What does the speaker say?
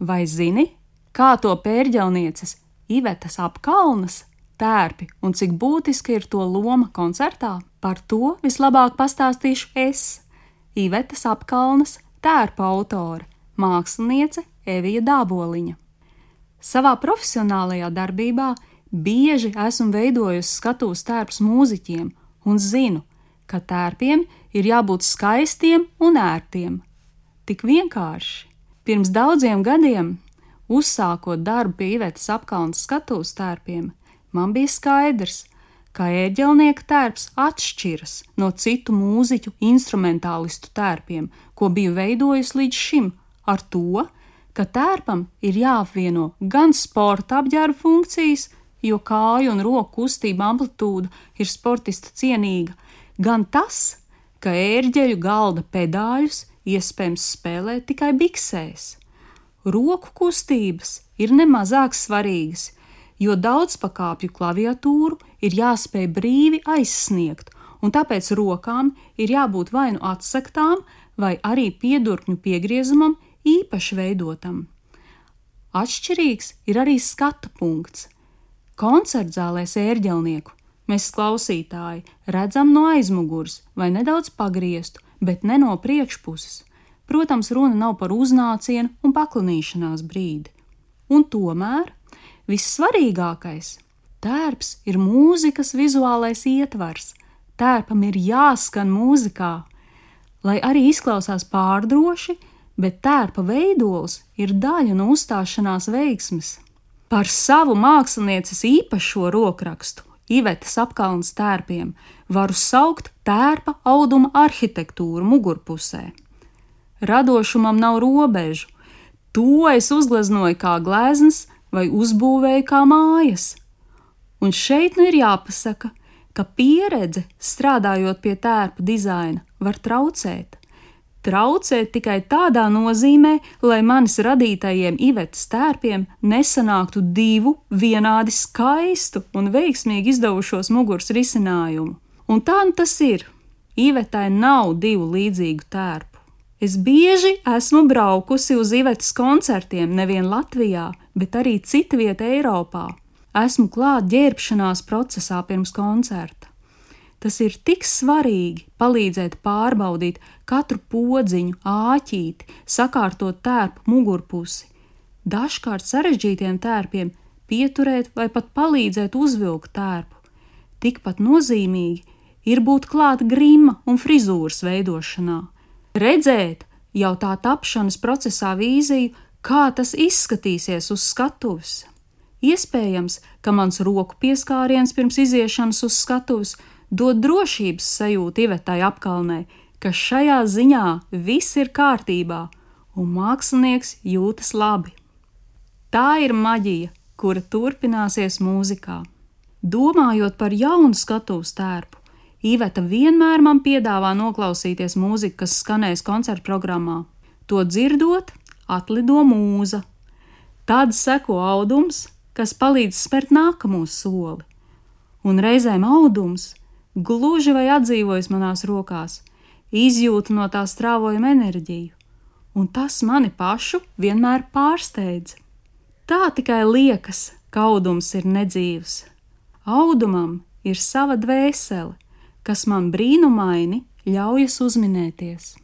Vai zini, kā to pērģelnieces Ivetas apkalnas tērpi un cik būtiska ir to loma koncertā? Par to vislabāk pastāstīšu es, Ivetas apkalnas tērpa autore, māksliniece Evija Dāboliņa. Savā profesionālajā darbībā bieži esmu veidojusi skatuves tērpus mūziķiem un zinu, ka tērpiem ir jābūt skaistiem un ērtiem. Tik vienkārši. Pirms daudziem gadiem, uzsākot darbu pie Ivetas apkalnas skatuves tērpiem, man bija skaidrs, ka ērģelnieka tērps atšķiras no citu mūziķu instrumentālistu tērpiem, ko biju veidojis līdz šim, ar to, ka tērpam ir jāapvieno gan sporta apģērba funkcijas, jo kāju un roku kustība amplitūda ir sportista cienīga, gan tas, ka ērģeļu galda pedāļus iespējams spēlēt tikai biksēs. Roku kustības ir nemazāk svarīgas, jo daudzpakāpju klaviatūru ir jāspēj brīvi aizsniegt, un tāpēc rokām ir jābūt vai nu atsaktām, vai arī piedurkņu piegriezumam īpaši veidotam. Atšķirīgs ir arī skatu punkts. Koncertzālēs ērģelnieku mēs klausītāji redzam no aizmugures vai nedaudz pagrieztu, bet ne no priekšpuses. Protams, runa nav par uznācienu un paklanīšanās brīdi. Un tomēr vissvarīgākais - tērps ir mūzikas vizuālais ietvars. Tērpam ir jāskan mūzikā, lai arī izklausās pārdroši, bet tērpa veidols ir daļa no uzstāšanās veiksmes. Par savu mākslinieces īpašo rokrakstu Ivetas apkalnas tērpiem varu saukt tērpa auduma arhitektūru mugurpusē. Radošumam nav robežu, to es uzgleznoju kā gleznas vai uzbūvēju kā mājas. Un šeit nu ir jāpasaka, ka pieredze strādājot pie tērpa dizaina var traucēt traucēt tikai tādā nozīmē, lai manis radītajiem ivetas tērpiem nesanāktu divu vienādi skaistu un veiksmīgi izdevušos muguras risinājumu. Un tā nu tas ir. Ivetai nav divu līdzīgu tērpu. Es bieži esmu braukusi uz Ivetas koncertiem nevien Latvijā, bet arī citvietā Eiropā. Esmu klāt ģērbšanās procesā pirms koncerta. Tas ir tik svarīgi palīdzēt pārbaudīt katru podziņu, āķīti, sakārtot tērpu mugurpusi. Dažkārt sarežģītiem tērpiem pieturēt vai pat palīdzēt uzvilkt tērpu. Tikpat nozīmīgi ir būt klāt grima un frizūras veidošanā, redzēt jau tā tapšanas procesā vīziju, kā tas izskatīsies uz skatuves. Iespējams, ka mans roku pieskāriens pirms iziešanas uz skatuves dod drošības sajūtu Ivetai apkalnē, ka šajā ziņā viss ir kārtībā un mākslinieks jūtas labi. Tā ir maģija, kura turpināsies mūzikā. Domājot par jaunu skatuves tērpu, Iveta vienmēr man piedāvā noklausīties mūziku, kas skanēs koncerta programmā. To dzirdot, atlido mūza. Tad seko audums, kas palīdz spērt nākamo soli, un reizēm audums gluži vai atdzīvojas manās rokās, izjūtu no tā strāvojama enerģiju, un tas mani pašu vienmēr pārsteidz. Tā tikai liekas, ka audums ir nedzīvs. Audumam ir sava dvēsele, kas man brīnumaini ļaujas uzminēties.